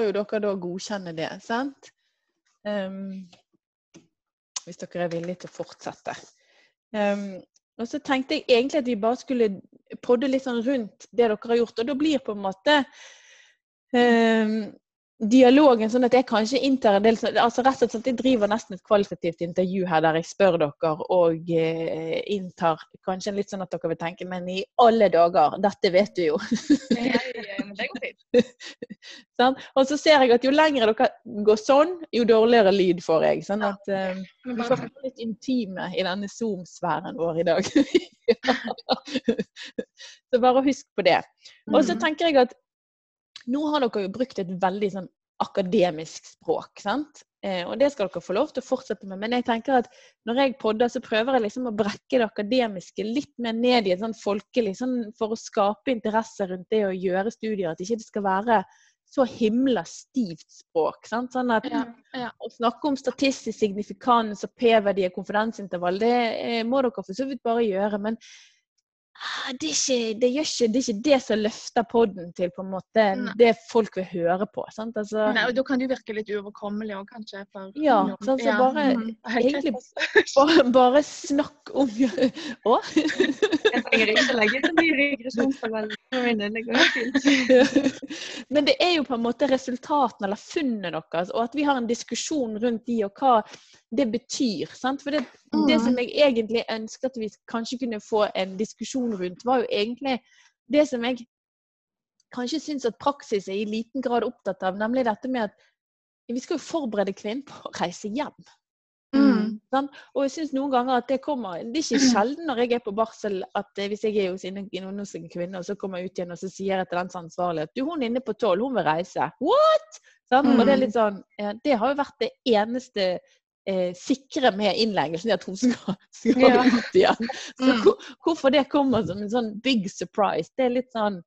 jo dere da godkjenne det, sant? Um, hvis dere er villige til å fortsette. Um, og så tenkte jeg egentlig at vi bare skulle podde litt sånn rundt det dere har gjort. Og da blir på en måte um, dialogen sånn at jeg kanskje inntar en del altså rett og slett Jeg driver nesten et kvalitativt intervju her der jeg spør dere og eh, inntar kanskje litt sånn at dere vil tenke Men i alle dager, dette vet du jo. det går fint. sånn? Og så ser jeg at jo lenger dere går sånn, jo dårligere lyd får jeg. Sånn at eh, vi får være litt intime i denne Zoom-sfæren vår i dag. så bare husk på det. Og så mm. tenker jeg at nå har dere jo brukt et veldig sånn akademisk språk, sant? Eh, og det skal dere få lov til å fortsette med. Men jeg tenker at når jeg podder, så prøver jeg liksom å brekke det akademiske litt mer ned i et sånn folkelig, sånn for å skape interesse rundt det å gjøre studier. At ikke det skal være så himla stivt språk. Sant? Sånn at ja, ja. Å snakke om statistisk signifikans og p-verdi og konfidensintervall, det eh, må dere for så vidt bare gjøre. Men det er, ikke, det, ikke, det er ikke det som løfter poden til på en måte Nei. det folk vil høre på. sant? Altså, Nei, og Da kan det jo virke litt uoverkommelig òg, kanskje. For ja, sånn, så bare, mm, egentlig, bare, bare, snakk om Å? Jeg trenger ikke legge så mye regresjonstabell. Men det er jo på en måte resultatene eller funnene deres, og at vi har en diskusjon rundt de og hva det betyr. Sant? For det, det, som mm. jeg egentlig ønsket at vi kanskje kunne få en diskusjon rundt, var jo egentlig det som jeg kanskje syns at praksis er i liten grad opptatt av, nemlig dette med at vi skal jo forberede kvinnen på å reise hjem. Mm. Sånn? Og jeg syns noen ganger at det kommer Det er ikke sjelden når jeg er på barsel at eh, hvis jeg er hos en kvinne, og så kommer jeg ut igjen og så sier jeg til den som ansvarlig at du, hun inne på tolv, hun vil reise. What?! Sånn? Mm. Og det er litt sånn Det har jo vært det eneste eh, sikre med innleggelsen i at hun skal, skal ja. ut igjen. Så mm. hvor, hvorfor det kommer som en sånn big surprise, det er litt sånn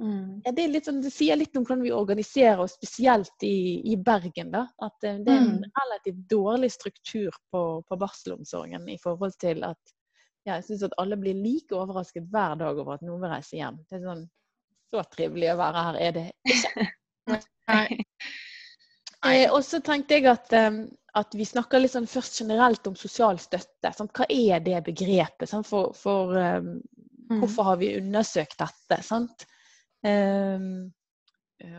mm. ja, det, er litt sånn, det sier litt om hvordan vi organiserer oss, spesielt i, i Bergen. da, At eh, det er en mm. relativt dårlig struktur på, på barselomsorgen i forhold til at ja, jeg syns at alle blir like overrasket hver dag over at noen vil reise hjem. Det er sånn Så trivelig å være her er det ikke. Nei. Eh, og så tenkte jeg at um, at vi snakker litt sånn først generelt om sosial støtte. Sant? Hva er det begrepet? For, for um, mm. hvorfor har vi undersøkt dette? Sant? Um,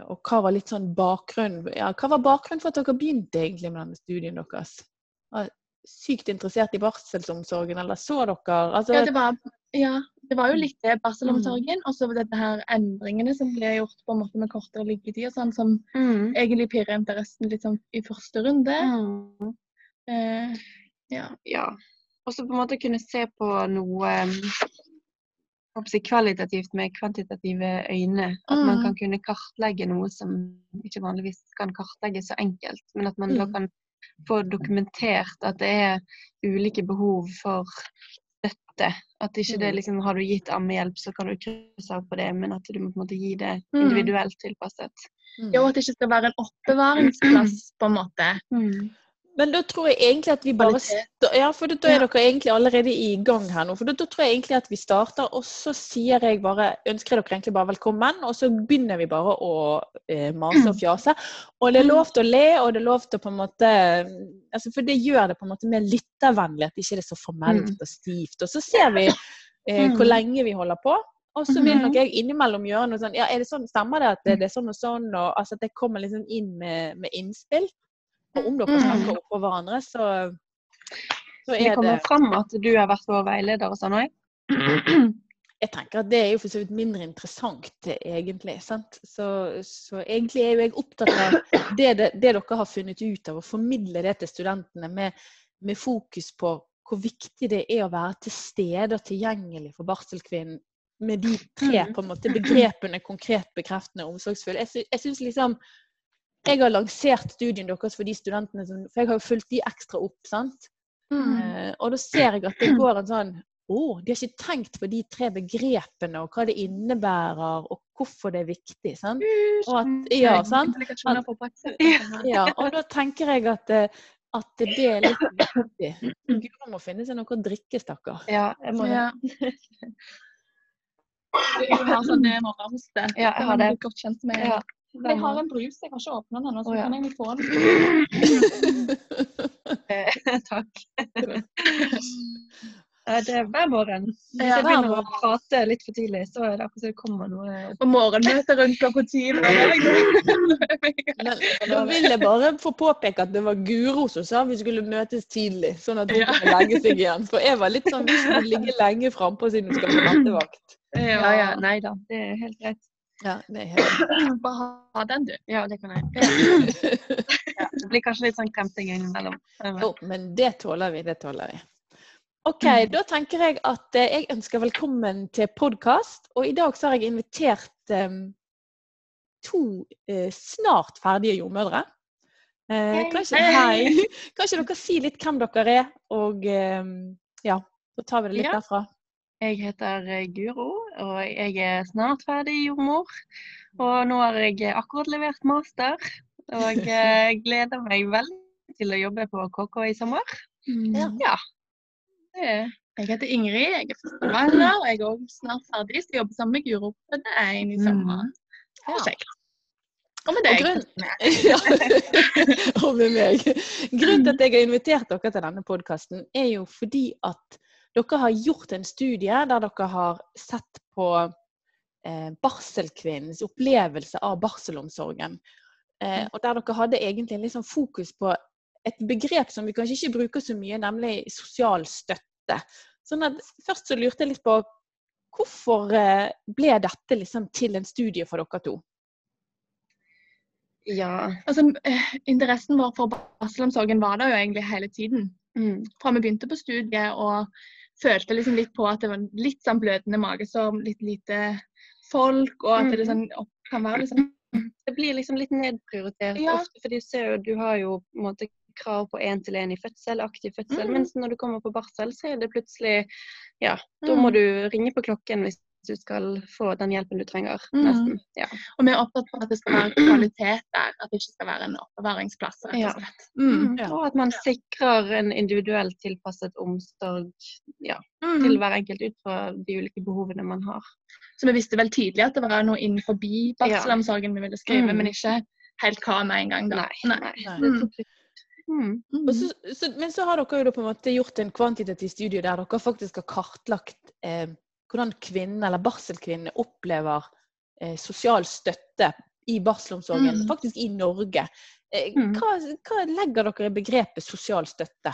og hva var litt sånn bakgrunn ja, Hva var bakgrunnen for at dere begynte egentlig med denne studien deres? Var sykt interessert i barselsomsorgen, eller så dere altså, ja, det var, ja, det var jo litt det, barselomsorgen, mm. og så dette her endringene som ble gjort på en måte med kortere liggetid, og sånn, som mm. egentlig pirrer interessen litt sånn i første runde. Mm. Eh, ja. ja. Og så på en måte kunne se på noe si, kvalitativt med kvantitative øyne. At man kan mm. kunne kartlegge noe som ikke vanligvis kan kartlegges så enkelt, men at man da mm. kan få dokumentert at det er ulike behov for støtte. At ikke det mm. liksom Har du gitt ammehjelp, så kan du krysse av på det, men at du må på en måte gi det mm. individuelt tilpasset. Ja, og at det ikke skal være en oppbevaringsplass, på en måte. Mm. Men da tror jeg egentlig at vi bare Ja, for da er dere egentlig allerede i gang her nå. For da, tror jeg egentlig at vi starter, og så sier jeg bare Ønsker dere egentlig bare velkommen, og så begynner vi bare å eh, mase og fjase. Og det er lov til å le, og det er lov til å på en måte altså For det gjør det på en måte mer lyttervennlig, at det ikke er så formelt mm. og stivt. Og så ser vi eh, hvor mm. lenge vi holder på. Og så vil nok mm-hmm. jeg innimellom gjøre noe sånn Ja, er det sånn, stemmer det at det er sånn og sånn? Og altså at jeg kommer liksom inn med, med innspill. Og om dere snakker mm. oppå hverandre, så, så er det Det kommer fram at du har vært vår veileder og sånn òg? Jeg tenker at det er jo for så vidt mindre interessant, egentlig. sant? Så, så egentlig er jo jeg opptatt av det, det, det, dere har funnet ut av, å formidle det til studentene med, med fokus på hvor viktig det er å være til stede og tilgjengelig for barselkvinnen med de tre mm. på en måte, begrepene konkret, bekreftende og omsorgsfull. Jeg, jeg synes liksom jeg har lansert studien deres for de studentene som For jeg har jo fulgt de ekstra opp, sant. Mm. Eh, og da ser jeg at det går en sånn Å, oh, de har ikke tenkt på de tre begrepene og hva det innebærer, og hvorfor det er viktig. sant? Og at, ja, sant? At, ja, og da tenker jeg at, eh, at det er litt viktig. Guro må finne seg noe å drikke, stakkar. Ja, jeg må det. Ja. Du har sånn morgenhoste. Ja, jeg har det. Godt kjent med. Ja. Jeg har en brus, jeg har ikke åpna den ennå, så oh, ja. kan jeg få den. Takk. Det er hver morgen. Hvis jeg begynner å prate litt for tidlig, så er det akkurat som det kommer noe På morgenmøtet rundt klokka ti. Da vil jeg bare få påpeke at det var Guro som sa vi skulle møtes tidlig, sånn at hun kunne legge seg igjen. For jeg var litt sånn vi skulle ligge lenge frampå siden du skal på nattevakt. Ja, ja. Nei da, det er helt greit. Ja, det er helt Bare ha den, du. Ja, det kan jeg. Ja, det blir kanskje litt sånn kremting innimellom. Jo, men det tåler vi. Det tåler vi. OK, mm. da tenker jeg at eh, jeg ønsker velkommen til podkast. Og i dag så har jeg invitert um, to uh, snart ferdige jordmødre. Uh, kanskje, hei. kanskje dere si litt hvem dere er, og um, ja, så tar vi det litt ja. derfra. Jeg heter Guro, og jeg er snart ferdig jordmor. Og nå har jeg akkurat levert master, og jeg gleder meg veldig til å jobbe på KK i sommer. Mm. Ja. Jeg heter Ingrid, jeg er førstevalder, og jeg er også snart ferdig, så jeg jobber sammen med Guro på det en i sommer. Mm. Ja. Og med deg. Og, grunn... ja. og med meg. Grunnen til at jeg har invitert dere til denne podkasten, er jo fordi at dere har gjort en studie der dere har sett på eh, barselkvinnens opplevelse av barselomsorgen. Eh, og der dere hadde egentlig liksom fokus på et begrep som vi kanskje ikke bruker så mye, nemlig sosial støtte. Sånn at Først så lurte jeg litt på hvorfor eh, ble dette liksom til en studie for dere to? Ja, altså eh, Interessen vår for barselomsorgen var der jo egentlig hele tiden. Mm. Fra vi begynte på studiet og følte liksom litt på at det var litt sånn blødende magesår, litt lite folk, og at det sånn, kan være liksom Det blir liksom litt nedprioritert ja. ofte, for du ser jo, du har jo på en måte krav på én-til-én i fødsel, aktiv fødsel. Mm. Mens når du kommer på barsel, så er det plutselig Ja, da må mm. du ringe på klokken hvis du skal få den hjelpen du trenger. Mm. nesten. Ja. Og vi er opptatt av at det skal være kvalitet der, at det ikke skal være en oppbevaringsplass. rett og slett. Mm. mm. Ja. Og at man sikrer en individuelt tilpasset omsorg ja, mm. til hver enkelt ut fra de ulike behovene man har. Så vi visste vel tidlig at det var noe innenfor barselomsorgen vi ville skrive, men ikke helt hva med en gang. da. Nei. nei. nei. Mm. Mm. Så, så, men så har dere jo på en måte gjort en kvantitativ studie der dere faktisk har kartlagt eh, hvordan kvinnen eller barselkvinnene opplever eh, sosial støtte i barselomsorgen, mm. faktisk i Norge. Eh, mm. hva, hva, legger dere i begrepet sosial støtte?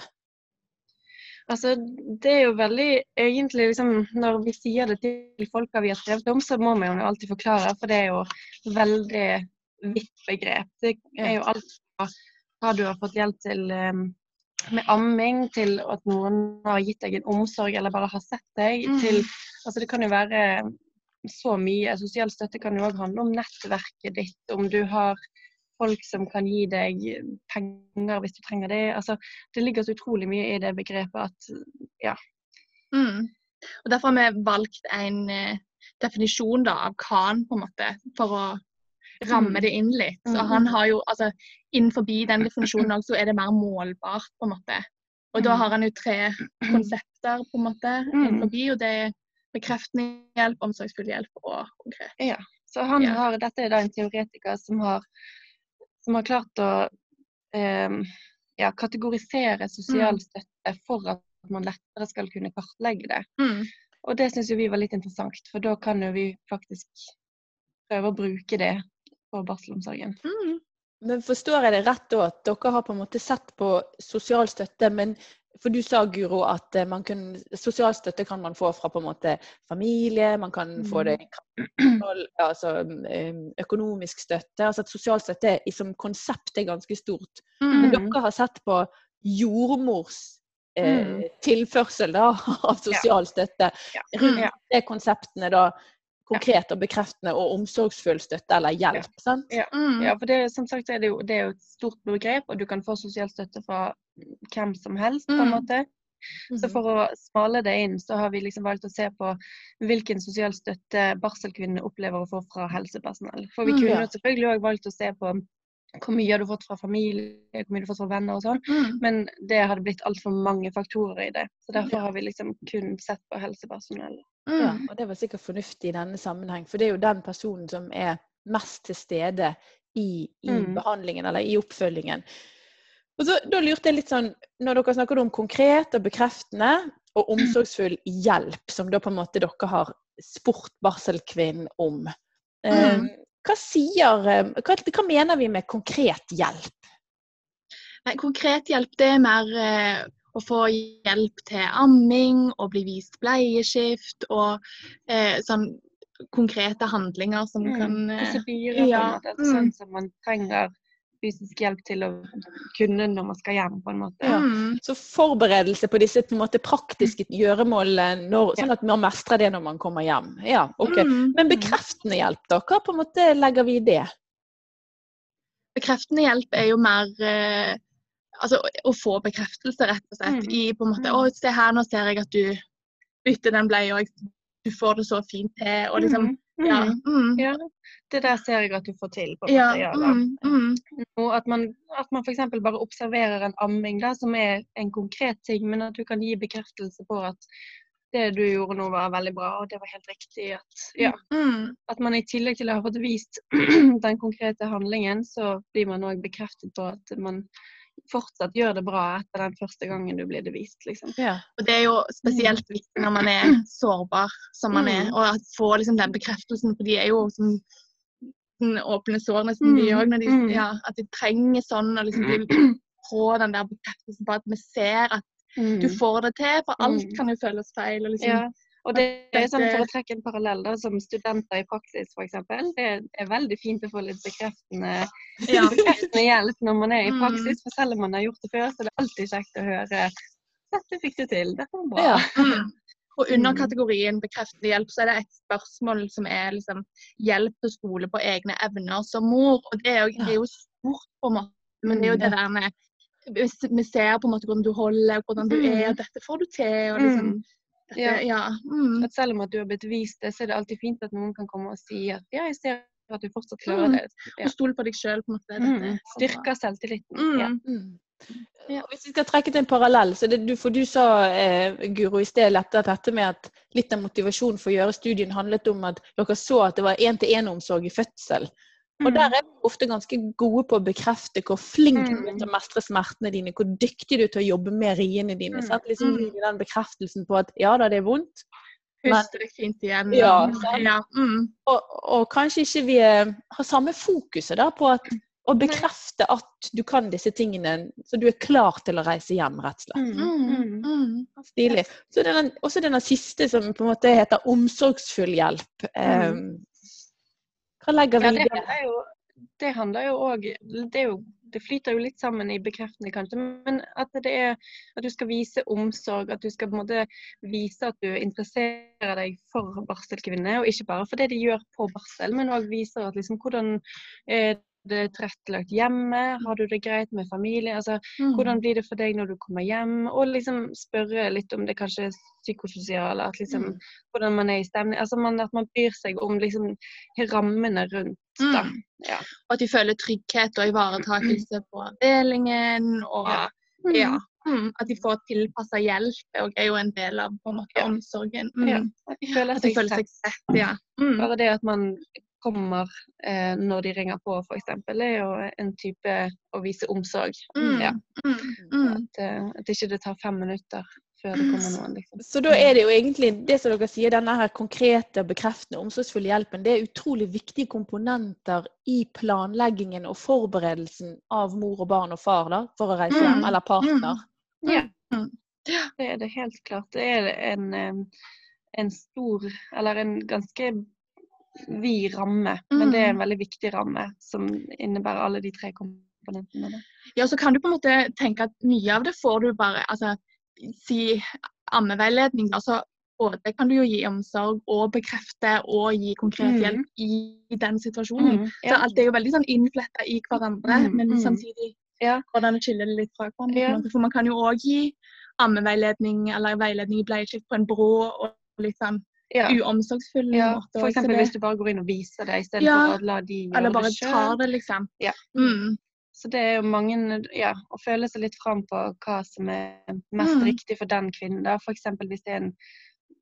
Altså, det er jo veldig egentlig liksom, Når vi sier det til folka vi har skrevet om, så må vi jo alltid forklare, for det er jo veldig vidt begrep. Det er jo alt fra hva du har fått hjelp til um, med amming, til at noen har gitt deg en omsorg eller bare har sett deg, mm. til Altså det kan jo være så mye. Sosial støtte kan jo òg handle om nettverket ditt, om du har folk som kan gi deg penger hvis du trenger det. Altså, det ligger så utrolig mye i det begrepet at ja. Mm. Og Derfor har vi valgt en eh, definisjon da, av KAN på en måte, for å ramme mm. det inn litt. Så han har jo, altså Innenfor den definisjonen også, så er det mer målbart, på en måte. Og da mm. har han jo tre konsepter, på en måte, innenfor, og det er bekreftende hjelp, omsorgsfull hjelp og konkret. Ja, så han har, Dette er da en teoretiker som har, som har klart å eh, ja, kategorisere sosial støtte for at man lettere skal kunne kartlegge det. Mm. Og det syns vi var litt interessant, for da kan jo vi faktisk prøve å bruke det på barselomsorgen. Mm. Men Forstår jeg det rett da, at dere har på en måte sett på sosial støtte, men for du sa Guro at eh, man kan, sosial støtte kan man få fra på en måte familie, man kan mm. få det altså, eh, økonomisk støtte. altså at Sosial støtte som konsept er ganske stort. Mm. Men dere har sett på jordmors eh, mm. tilførsel da, av sosial støtte rundt de konseptene da konkret og bekreftende og omsorgsfull støtte eller hjelp. sant? Ja, mm. ja for det, som sagt er det, jo, det er jo et stort begrep, og du kan få sosial støtte fra hvem som helst. på en mm. måte. Så mm-hmm. for å smale det inn, så har vi liksom valgt å se på hvilken sosial støtte barselkvinnene opplever å få fra helsepersonell. For vi mm, kunne mm, selvfølgelig òg valgt å se på hvor mye har du fått fra familie, hvor mye har du fått fra venner og sånn. Mm. Men det hadde blitt altfor mange faktorer i det. Så derfor har vi liksom kun sett på helsepersonell. Mm. Ja, og det var sikkert fornuftig i denne sammenheng, for det er jo den personen som er mest til stede i, i Mm. behandlingen eller i oppfølgingen. Og så, da lurte jeg litt sånn, Når dere snakker om konkret og bekreftende og omsorgsfull hjelp, som da på en måte dere har spurt barselkvinnen om, eh, Mm. hva sier eh, hva, hva mener vi med konkret hjelp? Nei, konkret hjelp det er mer eh, å få hjelp til amming og bli vist bleieskift og eh, sånn konkrete handlinger som Mm. kan eh, Prosedyrer, på en ja, måte. mm. Sånn som man trenger fysisk hjelp til å kunne når man skal hjem, på en måte. Ja. mm, Så forberedelse på disse på en måte praktiske gjøremålene, når, sånn at man mestrer det når man kommer hjem. Ja, ok. mm, Men mm. bekreftende hjelp, da? Hva på en måte legger vi i det? Bekreftende hjelp er jo mer eh, altså å- få bekreftelse, rett og slett. Mm. I på en måte Mm. Å, se her, nå ser jeg at du bytter den bleia, du får det så fint til. Og liksom Mm, Ja. mm. Mm, ja. Det der ser jeg at du får til. på en ja, måte. Ja, mm, mm, at man, at man f.eks. bare observerer en amming, da, som er en konkret ting, men at du kan gi bekreftelse på at det du gjorde nå var veldig bra, og det var helt riktig. At, ja, mm. at man i tillegg til å ha fått vist den konkrete handlingen, så blir man òg bekreftet på at man fortsatt gjør det bra etter den første gangen du blir det vist. liksom. Ja. Og det er jo spesielt viktig når man er sårbar som man er, Mm. og at få liksom den bekreftelsen, for de er jo som sånn åpne sår nesten, de Mm, òg. De, mm. ja, at de trenger sånn å liksom bli få den der bekreftelsen på at vi ser at du får det til, for alt Mm. kan jo føles feil. Og liksom, Ja, og det er sånn For å trekke en parallell, da, som studenter i praksis f.eks. Det er veldig fint å få litt bekreftende, Ja. bekreftende hjelp når man er i Mm. praksis. For selv om man har gjort det før, så er det alltid kjekt å høre dette fikk du til, dette var bra. Ja. Mm. Og under Mm. kategorien bekreftende hjelp, så er det et spørsmål som er liksom hjelp til skole på egne evner som mor. Og det er jo, det er jo stort, på en måte. Men det er jo det der med Vi ser på en måte hvordan du holder, hvordan du Mm. er, og dette får du til. og liksom Mm. Ja. ja. Mm. At selv om at du har blitt vist det, så er det alltid fint at noen kan komme og si at ja, jeg ser at du fortsatt klarer Mm. det. Ja. Og stol på deg sjøl, på en måte. Mm. Styrker selvtilliten. Mm. Ja. Mm. Hvis vi skal trekke til en parallell, så det, du, for du sa, eh, Guro, i sted at dette med at litt av motivasjonen for å gjøre studien handlet om at dere så at det var én-til-én-omsorg i fødsel. Og Mm. der er vi ofte ganske gode på å bekrefte hvor flink du er Mm. til å mestre smertene dine, hvor dyktig du er til å jobbe med riene dine. Mm. Sant? Liksom Mm. den bekreftelsen på at ja da, det er vondt, Men- Puste deg fint igjen. Ja, og- ja. Mm. og, og kanskje ikke vi eh, har samme fokuset da på at, å bekrefte at du kan disse tingene, så du er klar til å reise hjem, rett og slett. Mm. Mm. Mm. Mm. Stilig. Så det er den, også denne siste som på en måte heter omsorgsfull hjelp. Eh, hva legger vi i det det? jo det handler jo òg det, er det flyter jo litt sammen i bekreftende, kanskje, men at det er at du skal vise omsorg. At du skal på en måte vise at du interesserer deg for barselkvinner, og ikke bare for det de gjør på barsel, men òg viser at liksom hvordan er det tilrettelagt hjemme, har du det greit med familie? altså Mm. Hvordan blir det for deg når du kommer hjem? Og liksom spørre litt om det kanskje psykososiale, at liksom Mm. hvordan man er i stemning. Altså man, at man bryr seg om liksom rammene rundt, da. Mm. Ja. Og at de føler trygghet og ivaretakelse på avdelingen. Og Ja. ja. Mm. At de får tilpassa hjelp og er jo en del av på en måte, omsorgen. Mm. Ja. At de føler At de seg føler seg sett. Ja. Mm. Bare det at man kommer eh, når de ringer på, f.eks., er jo en type å vise omsorg. Mm. Ja. Mm. Mm. At, eh, at ikke det tar fem minutter før det kommer noen. Liksom. Så da er det jo egentlig det som dere sier, denne her konkrete, bekreftende, omsorgsfulle hjelpen, det er utrolig viktige komponenter i planleggingen og forberedelsen av mor og barn og far da, for å reise hjem, Mm. eller partner. Ja. Mm. Det er det helt klart. Det er en, eh, en stor, eller en ganske vid ramme, men det er en veldig viktig ramme som innebærer alle de tre komponentene. Ja, så kan du på en måte tenke at mye av det får du bare altså, Si ammeveiledning. Altså, både kan du jo gi omsorg og bekrefte og gi konkret Mm. hjelp i den situasjonen. Mm, Så alt er jo veldig sånn innfletta i hverandre, Mm, men mm. samtidig Ja. hvordan skille det litt fra hverandre. Ja. For man kan jo òg gi ammeveiledning eller veiledning i bleieskift på en brå og litt sånn Ja. uomsorgsfull Ja, måte. for eksempel det- hvis du bare går inn og viser det, istedenfor Ja, å la de gjøre Eller bare det tar det, liksom. Ja. Mm. Så det er jo mange Ja, å føle seg litt fram på hva som er mest Mm. riktig for den kvinnen. da. Eksempel hvis det er en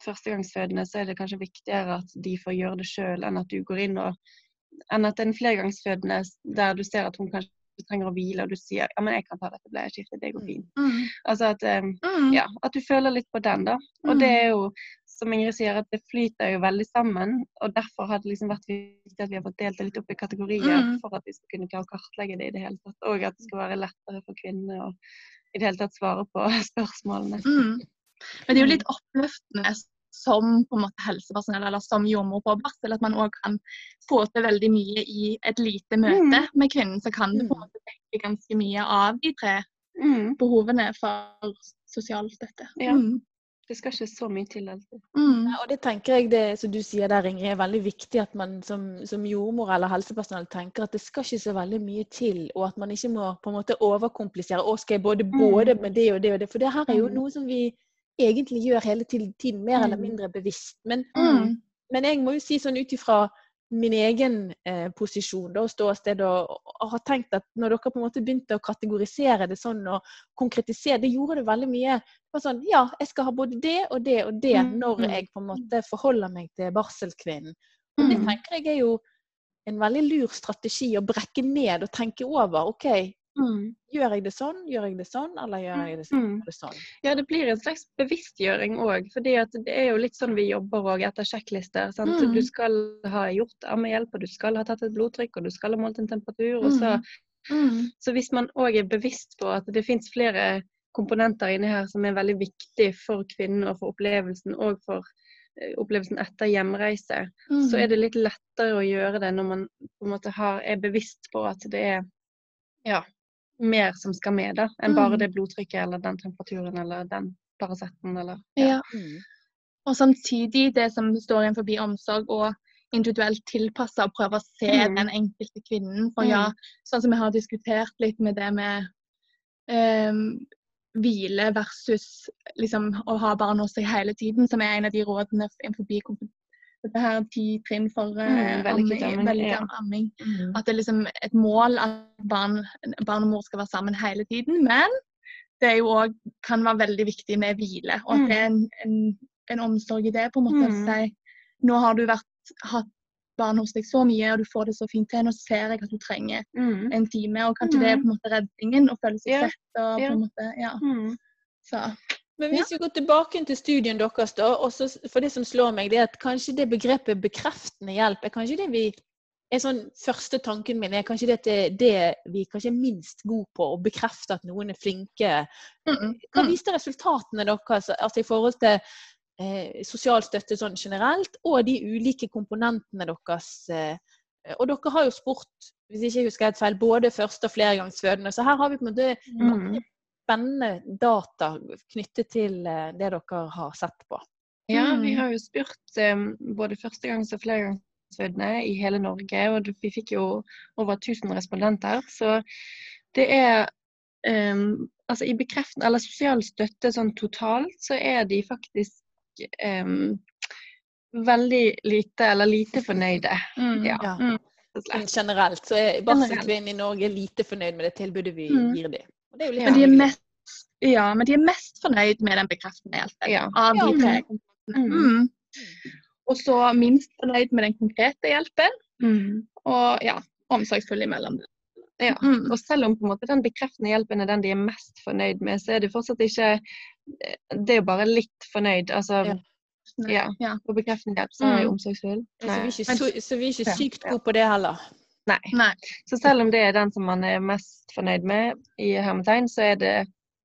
førstegangsfødende, så er det kanskje viktigere at de får gjøre det sjøl, enn at du går inn og enn at en flergangsfødende der du ser at hun kanskje trenger å hvile, og du sier ja, men jeg kan ta dette bleieskiftet, det går fint. Mm. Altså at, um, Mm. ja, at du føler litt på den, da. Og Mm. det er jo, som Ingrid sier, at det flyter jo veldig sammen. Og derfor har det liksom vært viktig at vi har fått delt det litt opp i kategorier Mm. for at vi skal kunne klare å kartlegge det i det hele tatt. Og at det skal være lettere for kvinnene å i det hele tatt svare på spørsmålene. Mm. Men det er jo litt oppløftende som på en måte helsepersonell eller som jordmor på barsel, at man òg kan få til veldig mye i et lite møte med kvinnen. Så kan du på en måte dekke ganske mye av de tre Mm. behovene for sosial støtte. Ja. Mm. Det skal ikke så mye til alltid. Mm. Ja, og det tenker jeg det som du sier der, Ingrid, er veldig viktig at man som, som jordmor eller helsepersonell tenker at det skal ikke så veldig mye til, og at man ikke må på en måte overkomplisere. Å, skal jeg både, både med det og det og det? For det her er jo Mm. noe som vi egentlig gjør hele tiden, tiden mer eller Mm. mindre bevisst. Men, Mm. men jeg må jo si sånn ut ifra min egen eh, posisjon da, og ståsted, og, og har tenkt at når dere på en måte begynte å kategorisere det sånn og konkretisere, det gjorde det veldig mye. Det var sånn, ja, jeg skal ha både det og det og det Mm, når mm. jeg på en måte forholder meg til barselkvinnen. Og det Mm. tenker jeg er jo en veldig lur strategi å brekke ned og tenke over. OK, Mm. gjør jeg det sånn, gjør jeg det sånn, eller gjør jeg det sånn? Mm. det sånn? Ja, det blir en slags bevisstgjøring òg. For det er jo litt sånn vi jobber òg etter sjekklister. Mm. Du skal ha gjort ammehjelp, og du skal ha tatt et blodtrykk, og du skal ha målt en temperatur. Så, Mm. så hvis man òg er bevisst på at det fins flere komponenter inni her som er veldig viktig for kvinnen og for opplevelsen, og for eh, opplevelsen etter hjemreise, Mm. så er det litt lettere å gjøre det når man på en måte har, er bevisst på at det er ja, mer som skal med da, enn bare Mm. det blodtrykket eller den temperaturen eller den Paraceten eller Ja. ja. Og samtidig det som står innenfor omsorg og individuelt tilpassa og prøve å se Mm. den enkelte kvinnen. For Mm. ja, sånn som vi har diskutert litt med det med um, hvile versus liksom å ha barn hos seg hele tiden, som er en av de rådene innenfor dette her ti trinn for uh, Mm, vellykket amming, ja. amming. At det er liksom et mål at barn, barn og mor skal være sammen hele tiden. Men det også, kan være veldig viktig med hvile. Og at det er en, en, en omsorg i det. på en måte Mm. si Nå har du vært, hatt barn hos deg så mye, og du får det så fint til. Nå ser jeg at du trenger Mm. en time. Og kanskje det er på en måte redningen å føle seg Ja. sett. og på en måte, ja. Mm. Så, Men hvis vi går tilbake til studien deres, da, også, for det som slår meg, det er at kanskje det begrepet bekreftende hjelp er kanskje det vi er sånn, Første tanken min er kanskje det at det er det vi kanskje er minst gode på, å bekrefte at noen er flinke. Hva mm. viste resultatene deres altså i forhold til eh, sosial støtte sånn generelt, og de ulike komponentene deres? Eh, og dere har jo spurt, hvis ikke jeg husker helt feil, både første- og flergangsfødende, så her har vi på en måte Mm. Spennende data knyttet til eh, det dere har sett på. Ja, Mm. vi har jo spurt um, både førstegangs- og flergangsfødende i hele Norge, og vi fikk jo over 1000 respondenter. Så det er um, Altså i bekreften, eller sosial støtte sånn totalt, så er de faktisk um, veldig lite, eller lite fornøyde. Mm, Ja. Ja. Mm. Generelt så er barselkvinnen i Norge lite fornøyd med det tilbudet vi Mm. gir dem. Og det er jo litt Men de er mest ja, men de er mest fornøyd med den bekreftende hjelpen Ja. av de tre komponentene. Mm. Mm. Og så minst fornøyd med den konkrete hjelpen, Mm. og ja, omsorgsfull imellom. Ja. Mm. Og selv om på en måte den bekreftende hjelpen er den de er mest fornøyd med, så er det fortsatt ikke Det er jo bare litt fornøyd. Altså, Ja. ja. Ja. På bekreftende hjelp så er jeg Mm. omsorgsfull. Så vi er ikke, så, så vi er ikke sykt gode på det heller. Nei. Nei. Så selv om det er den som man er mest fornøyd med, i hermetegn, så er det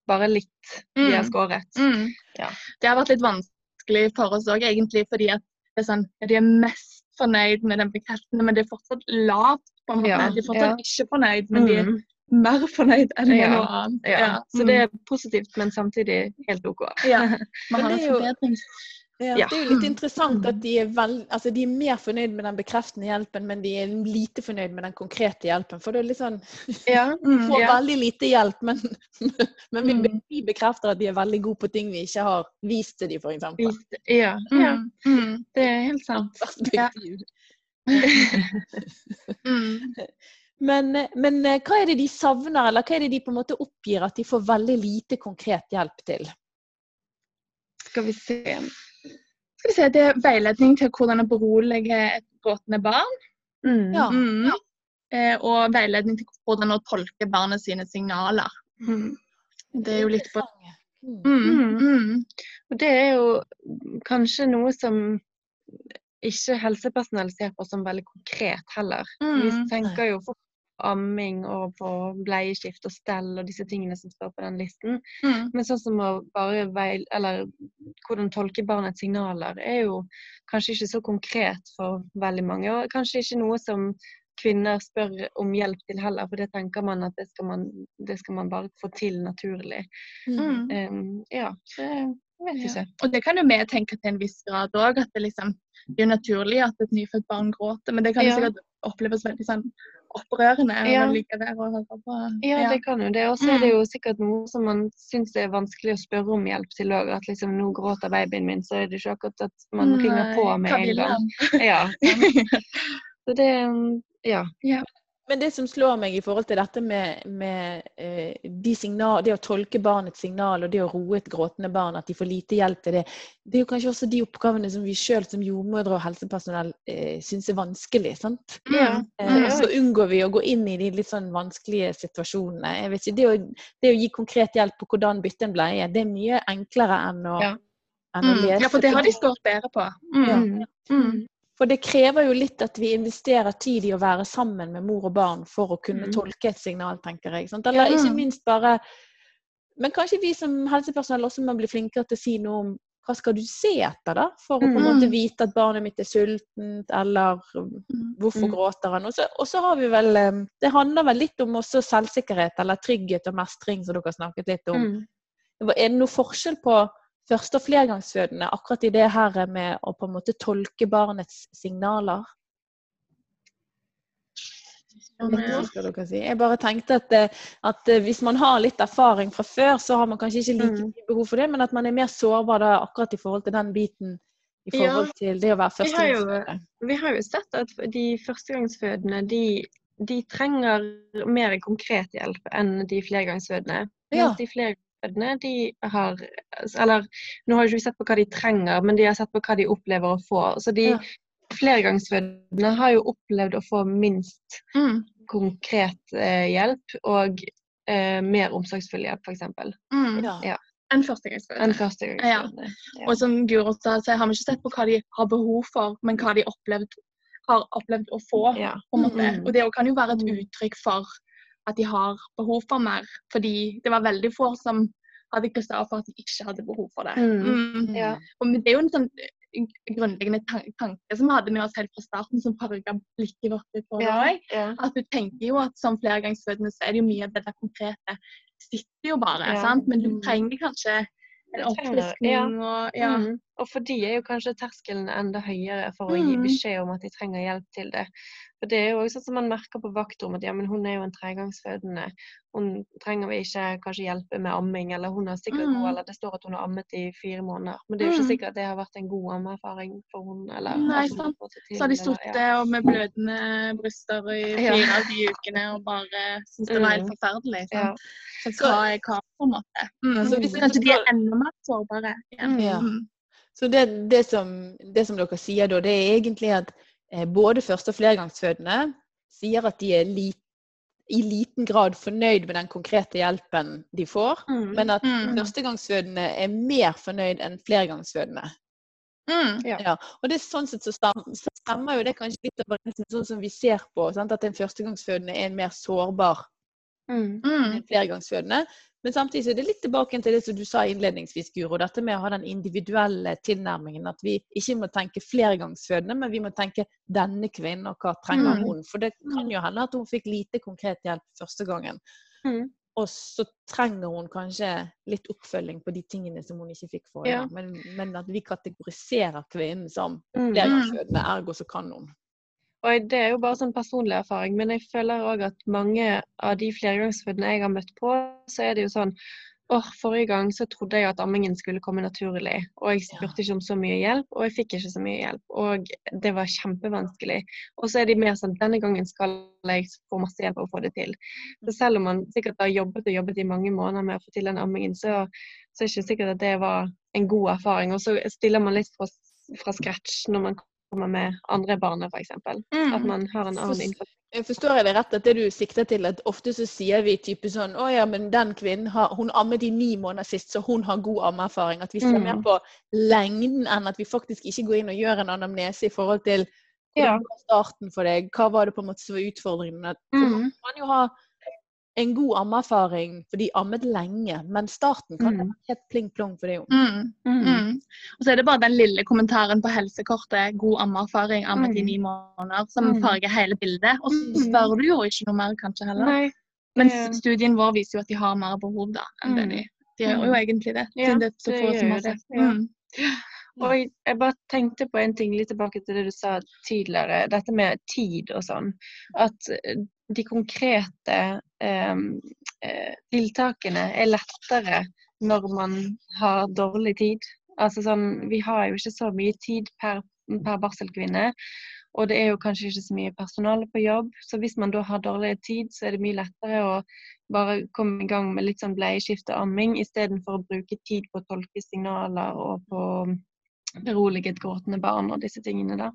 bare litt de har Mm. skåret. Mm. Ja. Det har vært litt vanskelig for oss òg, egentlig, fordi at det er sånn, de er mest fornøyd med den bekreftende, men det er fortsatt lavt. på en måte. Ja, De er fortsatt ja. ikke fornøyd, men de er Mm. mer fornøyd enn Ja, noe annet. Ja. Så Mm. det er positivt, men samtidig helt OK. ja. man har en forbedring. Ja, Ja. Det er jo litt Mm. interessant at de er, vel, altså de er mer fornøyd med den bekreftende hjelpen, men de er lite fornøyd med den konkrete hjelpen. For det er litt sånn Ja. Mm. Får veldig lite hjelp, men, men vi, Mm. vi bekrefter at de er veldig gode på ting vi ikke har vist til dem, f.eks. Ja. ja. Mm. Mm. Det er helt sant. Mm. Men, men eh, hva er det de savner, eller hva er det de på en måte oppgir at de får veldig lite konkret hjelp til? Skal vi se. Skal vi se, Det er veiledning til hvordan å berolige et gråtende barn. Mm. Ja. Mm. Eh, og veiledning til hvordan å tolke barnet sine signaler. Mm. Det er jo litt på Mm. mm. Mm. Og det er jo kanskje noe som ikke helsepersonell ser på som veldig konkret heller. Vi tenker jo fort på amming og på bleieskift og stell og disse tingene som står på den listen. Mm. Men sånn som å bare veil... Eller hvordan tolke barnets signaler er jo kanskje ikke så konkret for veldig mange. Og kanskje ikke noe som kvinner spør om hjelp til heller, for det tenker man at det skal man, det skal man bare få til naturlig. Mm. Um, ja, jeg vet Ja. ikke. Og det kan jo vi tenke til en viss grad òg, at det liksom det er naturlig at et nyfødt barn gråter, men det kan jo Ja. sikkert oppleves veldig sånn opprørende Ja. å ligge der og høre på. Ja, det kan jo det. Og så er det jo sikkert noe som man syns er vanskelig å spørre om hjelp til òg. At liksom nå gråter babyen min, så er det ikke akkurat at man ringer på med en gang. Ja, så det um, Ja. Men det som slår meg i forhold til dette med, med eh, de signal, det å tolke barnets signal og det å roe et gråtende barn, at de får lite hjelp til det, det er jo kanskje også de oppgavene som vi sjøl som jordmødre og helsepersonell eh, syns er vanskelig. sant? Ja. Eh, Mm. og så unngår vi å gå inn i de litt sånn vanskelige situasjonene. Jeg vet ikke, det å, det å gi konkret hjelp på hvordan bytte en bleie, det er mye enklere enn å, Ja. enn å Mm. lese. Ja, for det har de skåret bedre på. Mm. Ja. Mm. For det krever jo litt at vi investerer tid i å være sammen med mor og barn for å kunne Mm. tolke et signal, tenker jeg. Sant? Eller ikke minst bare Men kanskje vi som helsepersonell også må bli flinkere til å si noe om hva skal du se etter, da? For å på en Mm. måte vite at barnet mitt er sultent, eller hvorfor Mm. gråter han? Og så, har vi vel Det handler vel litt om også selvsikkerhet, eller trygghet og mestring, som dere har snakket litt om. Mm. Er det noe forskjell på første- og flergangsfødende akkurat i det her med å på en måte tolke barnets signaler? Jeg bare tenkte at, eh, at eh, hvis man har litt erfaring fra før, så har man kanskje ikke like Mm. mye behov for det, men at man er mer sårbar da akkurat i forhold til den biten i Ja. forhold til det å være Vi førstegangsfødende. Vi har jo sett at de førstegangsfødende de, de trenger mer konkret hjelp enn de flergangsfødende. Ja. Mens de flergangsfødende de har Eller nå har jo ikke vi sett på hva de trenger, men de har sett på hva de opplever å få. Så de Ja. flergangsfødende har jo opplevd å få minst Mm. konkret eh, hjelp og eh, mer omsorgsfull hjelp, f.eks. Mm. Ja. Ja. Enn førstegangsfødende. enn førstegangsfødende. Ja. Og som Guro sa, så har vi ikke sett på hva de har behov for, men hva de opplevd, har opplevd å få. Ja. på en måte. Mm. Og det kan jo være et Mm. uttrykk for at de har behov for mer. Fordi det var veldig få som hadde kryssa av for at de ikke hadde behov for det. Mm. Mm. Ja. Og det er jo en sånn eh, grunnleggende tanke som vi hadde med oss helt fra starten, som farga blikket vårt litt på Ja. Ja. At du tenker jo at som flergangsfødende så er det jo mye av det der konkrete sitter jo bare, Ja. sant? Men du Mm. trenger kanskje en oppfriskning og ja. Mm. Og for de er jo kanskje terskelen enda høyere for å gi Mm. beskjed om at de trenger hjelp til det. For det er jo også sånn som man merker på vaktrommet at ja, men hun er jo en tregangsfødende. Hun trenger vi ikke kanskje hjelpe med amming, eller hun har sikkert Mm. eller det står at hun har ammet i fire måneder. Men det er jo ikke Mm. sikkert at det har vært en god ammeerfaring for hun, eller Nei, hun sant. til, Så har de sittet og med blødende bryster i Ja. fire av de ukene og bare syns det var helt forferdelig. forferdelig. Ja. Sant? Så hva er hva, på en måte? Mm. Så Kanskje de er enda mer sårbare. Ja. Mm. Så det, det, som, det som dere sier da, det er egentlig at både første- og flergangsfødende sier at de er li, i liten grad fornøyd med den konkrete hjelpen de får, Mm. men at Mm. førstegangsfødende er mer fornøyd enn flergangsfødende. Mm. Ja. Ja, og det er sånn sett så stemmer, så stemmer jo det kanskje litt overens med sånn som vi ser på, sant? at en førstegangsfødende er en mer sårbar Mm. Mm. flergangsfødende. Men samtidig så er det litt tilbake til det som du sa innledningsvis, Guro. Dette med å ha den individuelle tilnærmingen. At vi ikke må tenke flergangsfødende, men vi må tenke denne kvinnen og hva trenger Mm. hun. For det kan jo hende at hun fikk lite konkret hjelp første gangen. Mm. Og så trenger hun kanskje litt oppfølging på de tingene som hun ikke fikk forrige Ja. Men, men at vi kategoriserer kvinnen som Mm. flergangsfødende, ergo så kan hun. Og det er jo bare sånn personlig erfaring, men jeg føler òg at mange av de flergangsfødende jeg har møtt på, så er det jo sånn åh, forrige gang så trodde jeg at ammingen skulle komme naturlig, og jeg spurte ikke om så mye hjelp, og jeg fikk ikke så mye hjelp, og det var kjempevanskelig. Og så er de mer sånn denne gangen skal jeg få masse hjelp og få det til. Så selv om man sikkert har jobbet og jobbet i mange måneder med å få til den ammingen, så, så er det ikke sikkert at det var en god erfaring. Og så stiller man litt fra, fra scratch når man kommer med andre barna, f.eks. Mm. At man har en annen innfallsvinkel. Forstår jeg det rett at det du sikter til, at ofte så sier vi type sånn Å ja, men den kvinnen har, hun ammet i ni måneder sist, så hun har god ammeerfaring. At vi ser Mm. mer på lengden enn at vi faktisk ikke går inn og gjør en anamnese i forhold til Ja. var starten for deg, hva var det på en måte som var utfordringene. For man Mm. kan jo ha en god ammeerfaring for de ammet lenge, men starten kan Mm. være helt pling plong for det jo. Mm. Mm. Og så er det bare den lille kommentaren på helsekortet 'god ammeerfaring, ammet i Mm. ni måneder', som Mm. farger hele bildet. Og så Mm. spør du jo ikke noe mer kanskje heller. Nei. Men studien vår viser jo at de har mer behov da, enn det Mm. de De gjør jo egentlig det. Ja, siden det er så det få som har det, sett. ja. Mm. Og jeg- bare tenkte på en ting litt tilbake til det du sa tidligere, dette med tid og sånn. At de konkrete tiltakene er lettere når man har dårlig tid. Altså sånn, vi har jo ikke så mye tid per, per barselkvinne. Og det er jo kanskje ikke så mye personale på jobb. Så hvis man da har dårlig tid, så er det mye lettere å bare komme i gang med litt sånn bleieskift og amming, istedenfor å bruke tid på å tolke signaler og på berolige et gråtende barn og disse tingene da.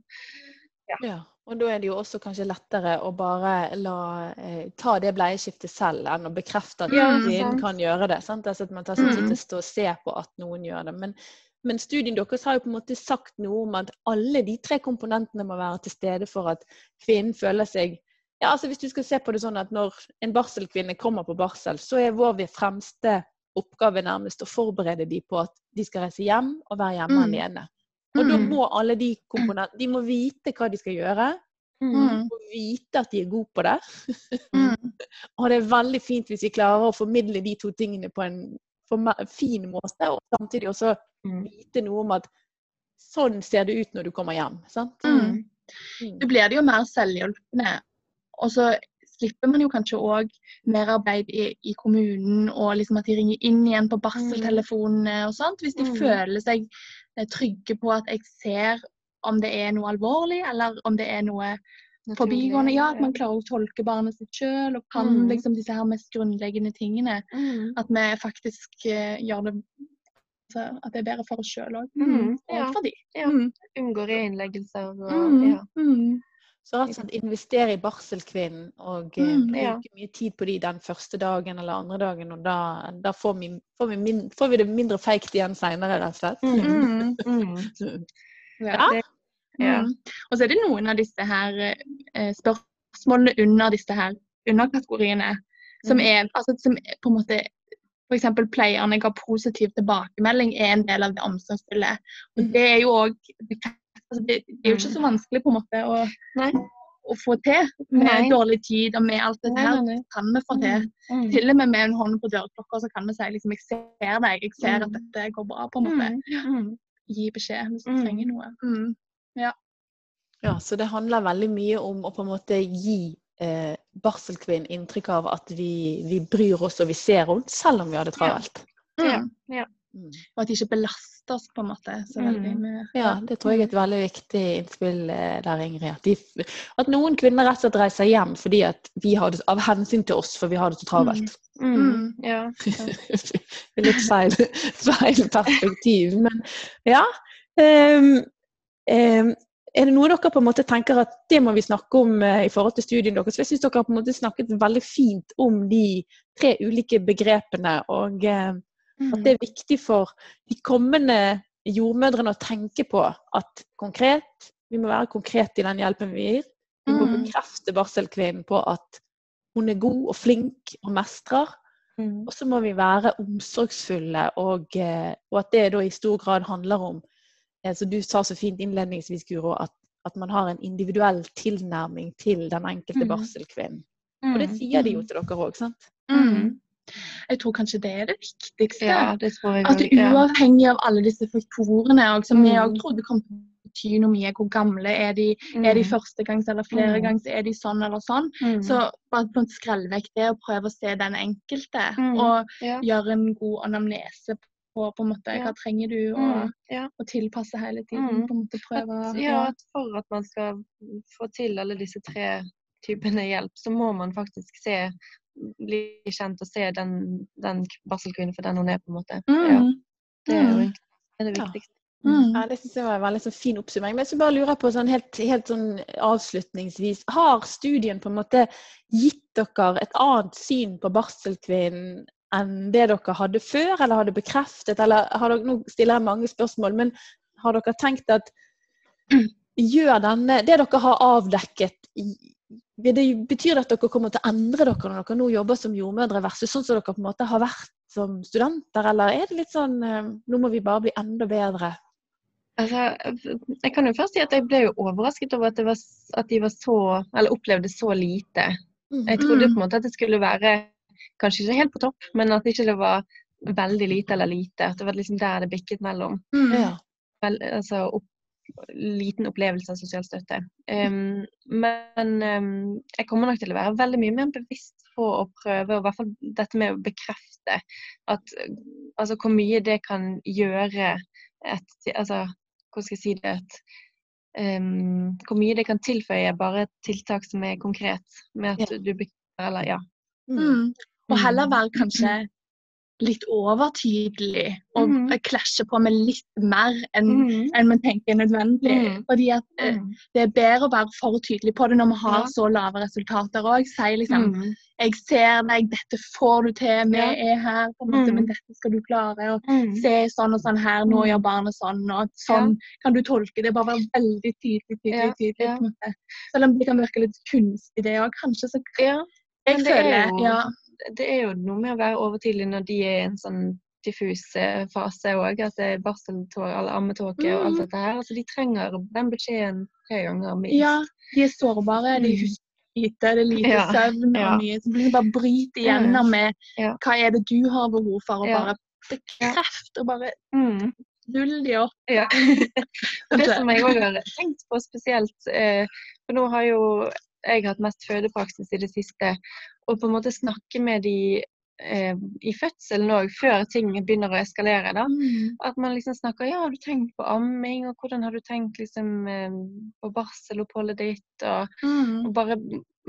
Ja, og da er det jo også kanskje lettere å bare la eh, ta det bleieskiftet selv, enn å bekrefte at Ja, kvinnen kan gjøre det. Sant? Altså at man tar seg tid Mm. til å stå og se på at noen gjør det. Men, men studien deres har jo på en måte sagt noe om at alle de tre komponentene må være til stede for at kvinnen føler seg ja, altså Hvis du skal se på det sånn at når en barselkvinne kommer på barsel, så er vår fremste oppgave nærmest å forberede dem på at de skal reise hjem og være hjemme Mm. alene. Og da Mm. må alle de komponentene De må vite hva de skal gjøre. Mm. Og vite at de er gode på det. Mm. Og det er veldig fint hvis vi klarer å formidle de to tingene på en fin måte, og samtidig også Mm. vite noe om at sånn ser det ut når du kommer hjem. Sant? Mm. Mm. Du blir det jo mer selvhjulpne. Og så slipper man jo kanskje òg merarbeid i, i kommunen, og liksom at de ringer inn igjen på barseltelefonene og sånt. Hvis de Mm. føler seg trygge på at jeg ser om det er noe alvorlig, eller om det er noe forbigående. Ja, at man klarer å tolke barnet sitt sjøl, og kan Mm. liksom disse her mest grunnleggende tingene. Mm. At vi faktisk uh, gjør det altså, At det er bedre for oss sjøl òg. Mm, Og ja. for de. Ja. Mm. Unngår reinnleggelser og Mm. ja. Så rett og slett investere i barselkvinnen og eh, Mm, bruke ja. mye tid på de den første dagen eller andre dagen. Og da, da får, vi, får, vi min, får vi det mindre feigt igjen seinere, rett og slett. Mm. Mm. Mm. Ja. Ja. Og så er det noen av disse her eh, spørsmålene under disse her underkategoriene som er altså, som på en måte F.eks. pleierne ga positiv tilbakemelding er en del av det omsorgsfulle. Og det er jo òg altså, det, det er jo ikke så vanskelig på en måte å, Nei. å få til med Nei. dårlig tid og med alt dette her. Kan vi få til. Mm. Til og med med en hånd på dørklokka så kan vi si liksom, jeg ser deg, jeg ser at Mm. dette går bra. på en måte. Mm. Mm. Gi beskjed hvis du Mm. trenger noe. Mm. Ja, så det handler veldig mye om å på en måte gi eh, barselkvinnen inntrykk av at vi, vi bryr oss og vi ser henne, selv om vi har det travelt. Ja. Mm. Ja. Mm. Og at de ikke belaster oss på en måte så Mm. veldig mye. Ja, det tror jeg er et veldig viktig innspill eh, der, Ingrid. At, de, at noen kvinner rett og slett reiser hjem fordi at vi har det, av hensyn til oss, for vi har det så travelt. Mm. Ja. Litt feil, feil perspektiv. Men ja. Um, um, er det noe dere på en måte tenker at det må vi snakke om eh, i forhold til studien deres? Jeg syns dere har på en måte snakket veldig fint om de tre ulike begrepene. Og eh, at det er viktig for de kommende jordmødrene å tenke på at konkret, vi må være konkrete i den hjelpen vi gir. Vi må Mm. bekrefte barselkvinnen på at hun er god og flink og mestrer. Mm. Og så må vi være omsorgsfulle, og, eh, og at det da i stor grad handler om eh, som du sa så fint innledningsvis, Guro, at, at man har en individuell tilnærming til den enkelte Mm. barselkvinnen. Og det sier de jo til dere òg, sant? Mm. Jeg tror kanskje det er det viktigste. Ja, det tror jeg At uavhengig av alle disse faktorene, som vi Mm. òg trodde kom til å bety noe mye, hvor gamle er de, er de første førstegangs eller fleregangs, er de sånn eller sånn, Mm. så bare skrell vekk det og prøve å se den enkelte. Mm. Og ja. gjøre en god anamnese på, på en måte, Ja. hva trenger du, å, Mm. ja. tilpasse hele tiden. Mm. på en måte prøve At, ja, at for at man skal få til alle disse tre typene hjelp, så må man faktisk se bli kjent og se den, den barselkvinnen for den hun er, på en måte. Ja, Mm. det er jo Mm. det, er det viktigste. Mm. Ja, Det synes jeg var en veldig sånn fin oppsummering. Men så bare lurer jeg på sånn helt, helt sånn avslutningsvis. Har studien på en måte gitt dere et annet syn på barselkvinnen enn det dere hadde før, eller har det bekreftet? Eller har dere, nå stiller jeg mange spørsmål, men har dere tenkt at gjør denne, det dere har avdekket, det, betyr det at dere kommer til å endre dere når dere nå jobber som jordmødre, versus sånn som dere på en måte har vært som studenter, eller er det litt sånn eh, nå må vi bare bli enda bedre? Altså, jeg kan jo først si at jeg ble jo overrasket over at, det var, at de var så, eller opplevde så lite. Jeg trodde på en måte at det skulle være kanskje ikke helt på topp, men at ikke det var veldig lite eller lite. At det var liksom der det bikket mellom. Mm. Vel, altså opp, liten opplevelse av sosial støtte. Um, men um, jeg kommer nok til å være veldig mye mer bevisst på å prøve, og i hvert fall dette med å bekrefte at altså hvor mye det kan gjøre et Altså, hvordan skal jeg si det? Et, um, hvor mye det kan tilføye bare et tiltak som er konkret, med at du bekrefter, eller ja. Mm. Og heller være kanskje litt overtydelig og Mhm. klasje på med litt mer enn Mm. en man tenker er nødvendig. Mm. Fordi at Mm. det er bedre å være for tydelig på det når vi har Ja. så lave resultater òg. Si liksom Mm. 'Jeg ser deg, dette får du til, vi Ja. er her, på en måte, Mm. men dette skal du klare.' Og Mm. se sånn og sånn her, nå Mm. gjør barnet sånn, og sånn kan du tolke det. Bare være veldig tydelig, tydelig, Ja, tydelig. ja. Selv om det kan virke litt kunstig, det òg, kanskje. Så Ja, jeg er føler jo- ja, det er jo noe med å være overtydelig når de er i en sånn diffus eh, fase òg. Er barseltåke eller ammetåke og alt Mm. dette her. Altså, de trenger den beskjeden tre ganger minst. ja, de er sårbare, de Mm. husker lite, det er lite Ja, søvn ja. og mye som liksom bare bryter igjennom med Ja. hva er det du har behov for, og Ja. bare bekreft og bare Mm. null de opp. Ja. det som jeg òg har tenkt på spesielt, eh, for nå har jo jeg hatt mest fødepraksis i det siste, og på en måte snakke med de eh, i fødselen òg, før ting begynner å eskalere. da. Mm. At man liksom snakker ja, har du tenkt på amming, og hvordan har du tenkt liksom eh, på barseloppholdet ditt, og, Mm. og bare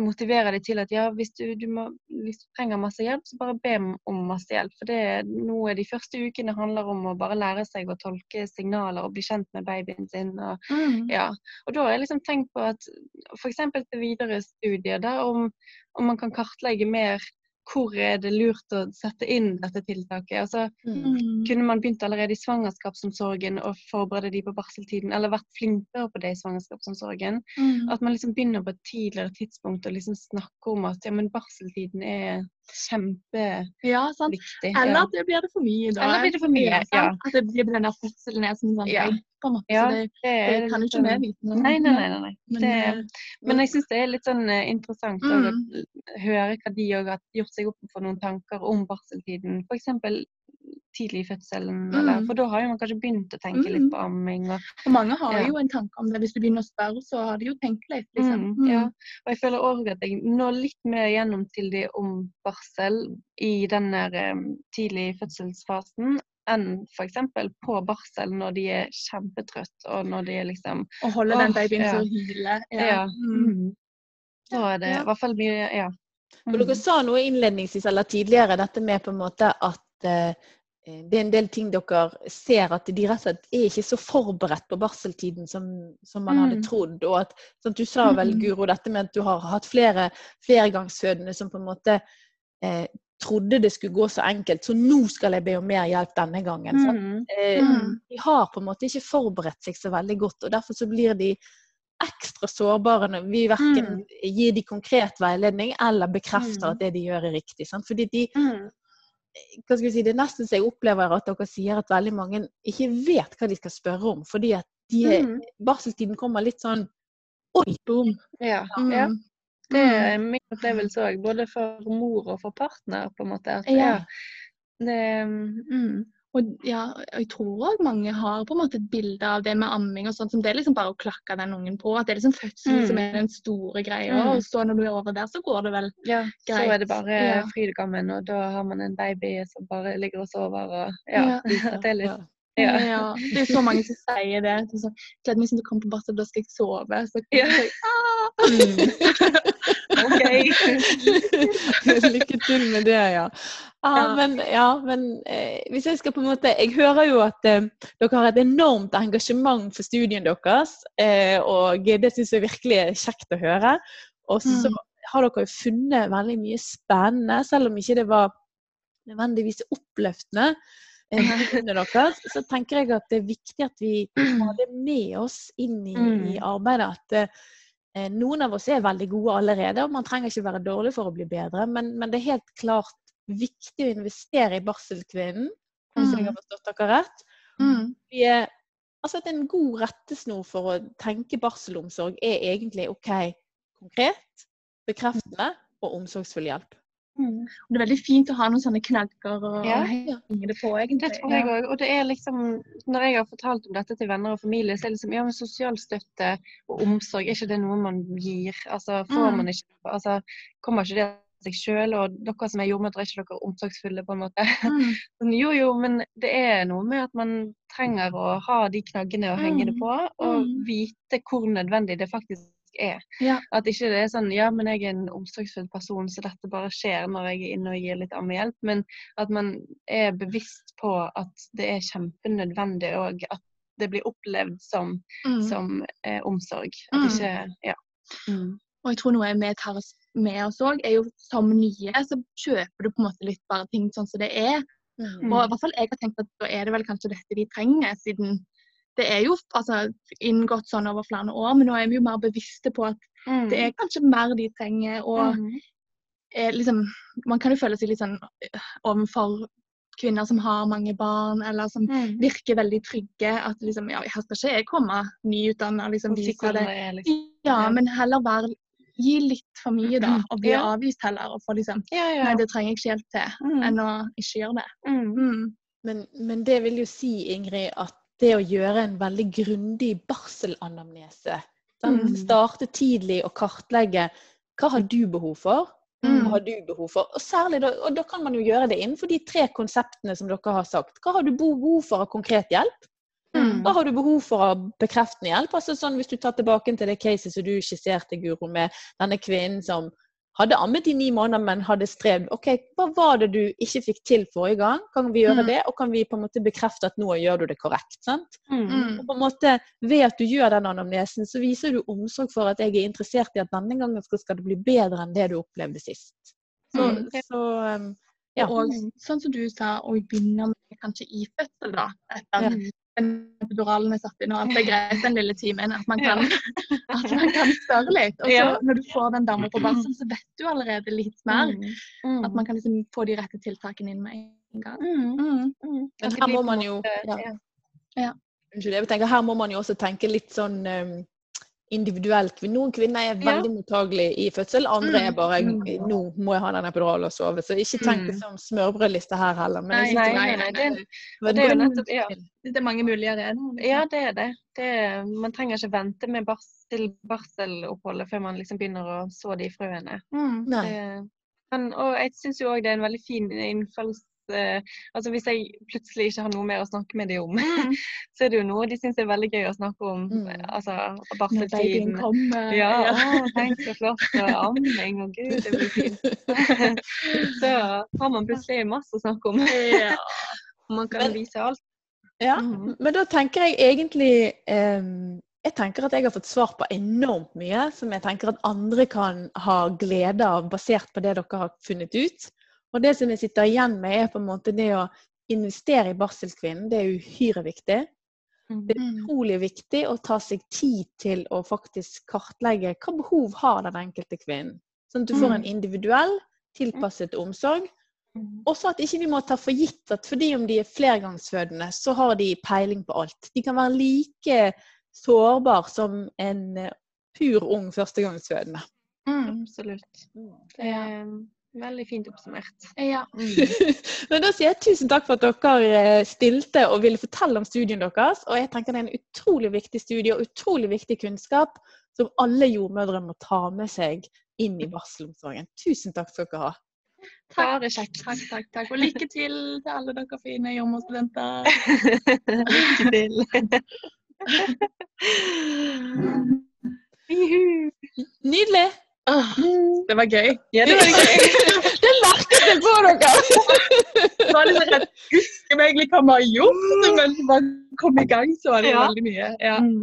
motivere dem til at ja, hvis du, du, må, hvis du trenger masse hjelp, så bare be om- masse hjelp. For det er de første ukene handler om å bare lære seg å tolke signaler og bli kjent med babyen sin. og Mm. ja, og da har jeg liksom tenkt på at f.eks. til videre studier, da, om, om man kan kartlegge mer hvor er det lurt å sette inn dette tiltaket. Altså, Mm. kunne man begynt allerede i svangerskapsomsorgen og forberede de på barseltiden, eller vært flinkere på det i svangerskapsomsorgen? Mm. At man liksom begynner på et tidligere tidspunkt og liksom snakker om at ja, men barseltiden er kjempeviktig. Ja, sant. Ja. Eller at det blir det for mye, da. Eller blir det for mye, Ja. At det blir den der fødselen er som sånn Ja. på en måte. Ja, det, det, det kan jo ikke vi sånn- vite noe. Nei, nei, nei. nei. Men, det, eh, men jeg syns det er litt sånn eh, interessant Mm. å høre hva de òg har gjort seg opp for noen tanker om barseltiden. F.eks. tidlig i fødselen. Eller, Mm. for da har jo man kanskje begynt å tenke Mm. litt på amming. Og, Og mange har Ja. jo en tanke om det. Hvis du begynner å spørre, så har de jo tenkt litt. Liksom. Mm, ja. og jeg føler òg at jeg når litt mer gjennom til de om barsel i den der eh, tidlig fødselsfasen enn f.eks. på barsel når de er kjempetrøtt og når de er liksom Og holde den babyen ja. til å hyle. Ja. Mm. mm. Da er det Ja. i hvert fall mye Ja. For dere sa noe innledningsvis eller tidligere, dette med på en måte at eh, det er en del ting dere ser at de rett og slett er ikke så forberedt på barseltiden som, som man hadde Mm. trodd. Og at, sant, du sa vel, Mm. Guro, dette med at du har hatt flere flergangsfødende som på en måte eh, trodde det skulle gå så enkelt, så nå skal jeg be om mer hjelp denne gangen. Mm. Eh, Mm. De har på en måte ikke forberedt seg så veldig godt, og derfor så blir de ekstra sårbare når vi verken gir de konkret veiledning eller bekrefter Mm. at det de gjør er riktig. Sant? Fordi de, Mm. Hva skal vi si, Det er nesten så jeg opplever at dere sier at veldig mange ikke vet hva de skal spørre om. Fordi at de Mm. barseltiden kommer litt sånn Oi! Boom. Ja. Mm. ja. Det er min opplevelse òg, både for mor og for partner. på en måte. At, Ja. ja. Det, Mm. Og ja, og jeg tror òg mange har på en måte et bilde av det med amming og sånt, som det er liksom bare å klakke den ungen på. At det er liksom fødselen Mm. som er den store greia. Mm. Og så når du er over der, så går det vel ja, så er det bare Ja. fryd og da har man en baby som bare ligger og sover. og ja, Ja. det er litt Ja. ja. Det er så mange som sier det. Så, så, Gleder meg til du kommer på barsel, da skal jeg sove. Så, Ja. jeg, ah! Mm. OK. Lykke til med det, ja. Ja, men, ja, men eh, hvis jeg skal på en måte Jeg hører jo at eh, dere har et enormt engasjement for studien deres, eh, og det syns jeg virkelig er kjekt å høre. Og så Mm. har dere jo funnet veldig mye spennende, selv om ikke det var nødvendigvis oppløftende. eh, deres, så tenker jeg at det er viktig at vi har det med oss inn i, i Mm. arbeidet. At eh, noen av oss er veldig gode allerede, og man trenger ikke være dårlig for å bli bedre. Men, men det er helt klart viktig å investere i barselkvinnen, hvis jeg har forstått dere rett. Mm. Vi er, altså at En god rettesnor for å tenke barselomsorg er egentlig OK, konkret, bekreftende og omsorgsfull hjelp. Mm. Og det er veldig fint å ha noen sånne knagger og, Ja. henge det på, egentlig. Det tror jeg òg. Og det er liksom Når jeg har fortalt om dette til venner og familie, så er det liksom Ja, men sosial støtte og omsorg, er ikke det noe man gir? Altså, får Mm. man ikke Altså, kommer ikke det av seg sjøl? Og dere som er jordmødre, er ikke dere omsorgsfulle, på en måte? Mm. Sånn, Jo, jo, men det er noe med at man trenger å ha de knaggene å henge det Mm. på, og Mm. vite hvor nødvendig det faktisk er. Ja. At ikke det er sånn ja, men jeg er en omsorgsfull person, så dette bare skjer når jeg er inne og gir litt ammehjelp. Men at man er bevisst på at det er kjempenødvendig, og at det blir opplevd som, Mm. som eh, omsorg. At Mm. ikke Ja. Mm. Og jeg tror noe vi tar oss med oss òg, er jo som nye, så kjøper du på en måte litt bare ting sånn som det er. Mm. Og i hvert fall jeg har tenkt at da er det vel kanskje dette de trenger, siden det er jo altså, inngått sånn over flere år, men nå er vi jo mer bevisste på at Mm. det er kanskje mer de trenger. og Mm. er liksom, Man kan jo føle seg litt sånn øh, overfor kvinner som har mange barn, eller som Mm. virker veldig trygge. At liksom, ja, her skal ikke jeg komme nyutdanna liksom Og vise det. det er, liksom. Ja, Ja. men heller være Gi litt for mye, da, og bli Ja. avvist heller. Og få liksom Ja, ja. Nei, det trenger jeg ikke hjelp til, Mm. enn å ikke gjøre det. Mm. Mm. Men, men det vil jo si, Ingrid, at det å gjøre en veldig grundig barselanamnese sant? Mm. Starte tidlig og kartlegge hva har du behov for, Mm. hva har du behov for? Og særlig og da kan man jo gjøre det innenfor de tre konseptene som dere har sagt. Hva har du behov for av konkret hjelp? Mm. Hva har du behov for av bekreftende hjelp? Altså sånn, Hvis du tar tilbake til det caset som du skisserte, Guro, med denne kvinnen som hadde ammet i ni måneder, men hadde strevd. Ok, Hva var det du ikke fikk til forrige gang? Kan vi gjøre Mm. det? Og kan vi på en måte bekrefte at nå gjør du det korrekt? sant? Mm. Mm. Og på en måte, Ved at du gjør den anamnesen, så viser du omsorg for at jeg er interessert i at denne gangen skal, skal det bli bedre enn det du opplevde sist. Så, Mm. så um, ja. Og sånn som du sa, å begynne med kanskje i fødsel, da. Etter den epiduralen er satt inn, og alt er greit den lille timen. At man kan, at man kan spørre litt. Og så Ja. når du får den dama på barsel, så vet du allerede litt mer. Mm. Mm. At man kan liksom få de rette tiltakene inn med en gang. Mm. Mm. Mm. Men her må man jo ja. ja. Unnskyld, jeg tenker Her må man jo også tenke litt sånn um, individuelt. Noen kvinner er Ja. veldig mottagelige i fødsel, andre Mm. er bare Mm. 'Nå må jeg ha den epiduralen og sove'. Så ikke tenk Mm. som smørbrødliste her heller. Men Nei, nei, Nei, nei, det det, det er jo nettopp ja. Det er mange mulige arenaer. liksom. ja, det er det. det man trenger ikke vente med bars, til barseloppholdet før man liksom begynner å så de frøene. Mm. Nei. Det, men, og jeg syns jo òg det er en veldig fin innfalls... eh, altså Hvis jeg plutselig ikke har noe mer å snakke med dem om, Mm. så er det jo noe de syns er veldig gøy å snakke om. Mm. Altså Når barseltiden. babyen ja, Ja, å, tenk så flott. Og amming, og gud, det blir fint. så har man plutselig masse å snakke om. Ja. Og man kan Men- vise alt. Ja, Mhm. men da tenker jeg egentlig um, Jeg tenker at jeg har fått svar på enormt mye som jeg tenker at andre kan ha glede av, basert på det dere har funnet ut. Og det som jeg sitter igjen med, er på en måte det å investere i barselkvinnen. Det er uhyre viktig. Det er Mm. utrolig viktig å ta seg tid til å faktisk kartlegge hva behov har den enkelte kvinnen. Sånn at du får en individuell, tilpasset omsorg. Mm. Også at ikke vi må ta for gitt at fordi om de er flergangsfødende, så har de peiling på alt. De kan være like sårbar som en pur ung førstegangsfødende. Mm. Absolutt. Det veldig fint oppsummert. Ja. Men da sier jeg tusen takk for at dere eh, stilte og ville fortelle om studien deres. Og jeg tenker det er en utrolig viktig studie og utrolig viktig kunnskap som alle jordmødre må ta med seg inn i barselomsorgen. Tusen takk skal dere ha. Bare kjekt. Takk, takk, takk. Og lykke til til alle dere fine jordmorstudenter. Lykke til. Nydelig! Åh, det var gøy. Ja, det var gøy. Det merket det på dere! Så var det redd. at Husker vi egentlig hva vi har gjort? Men vi kom i gang, så var det Ja. veldig mye. Ja. Mm.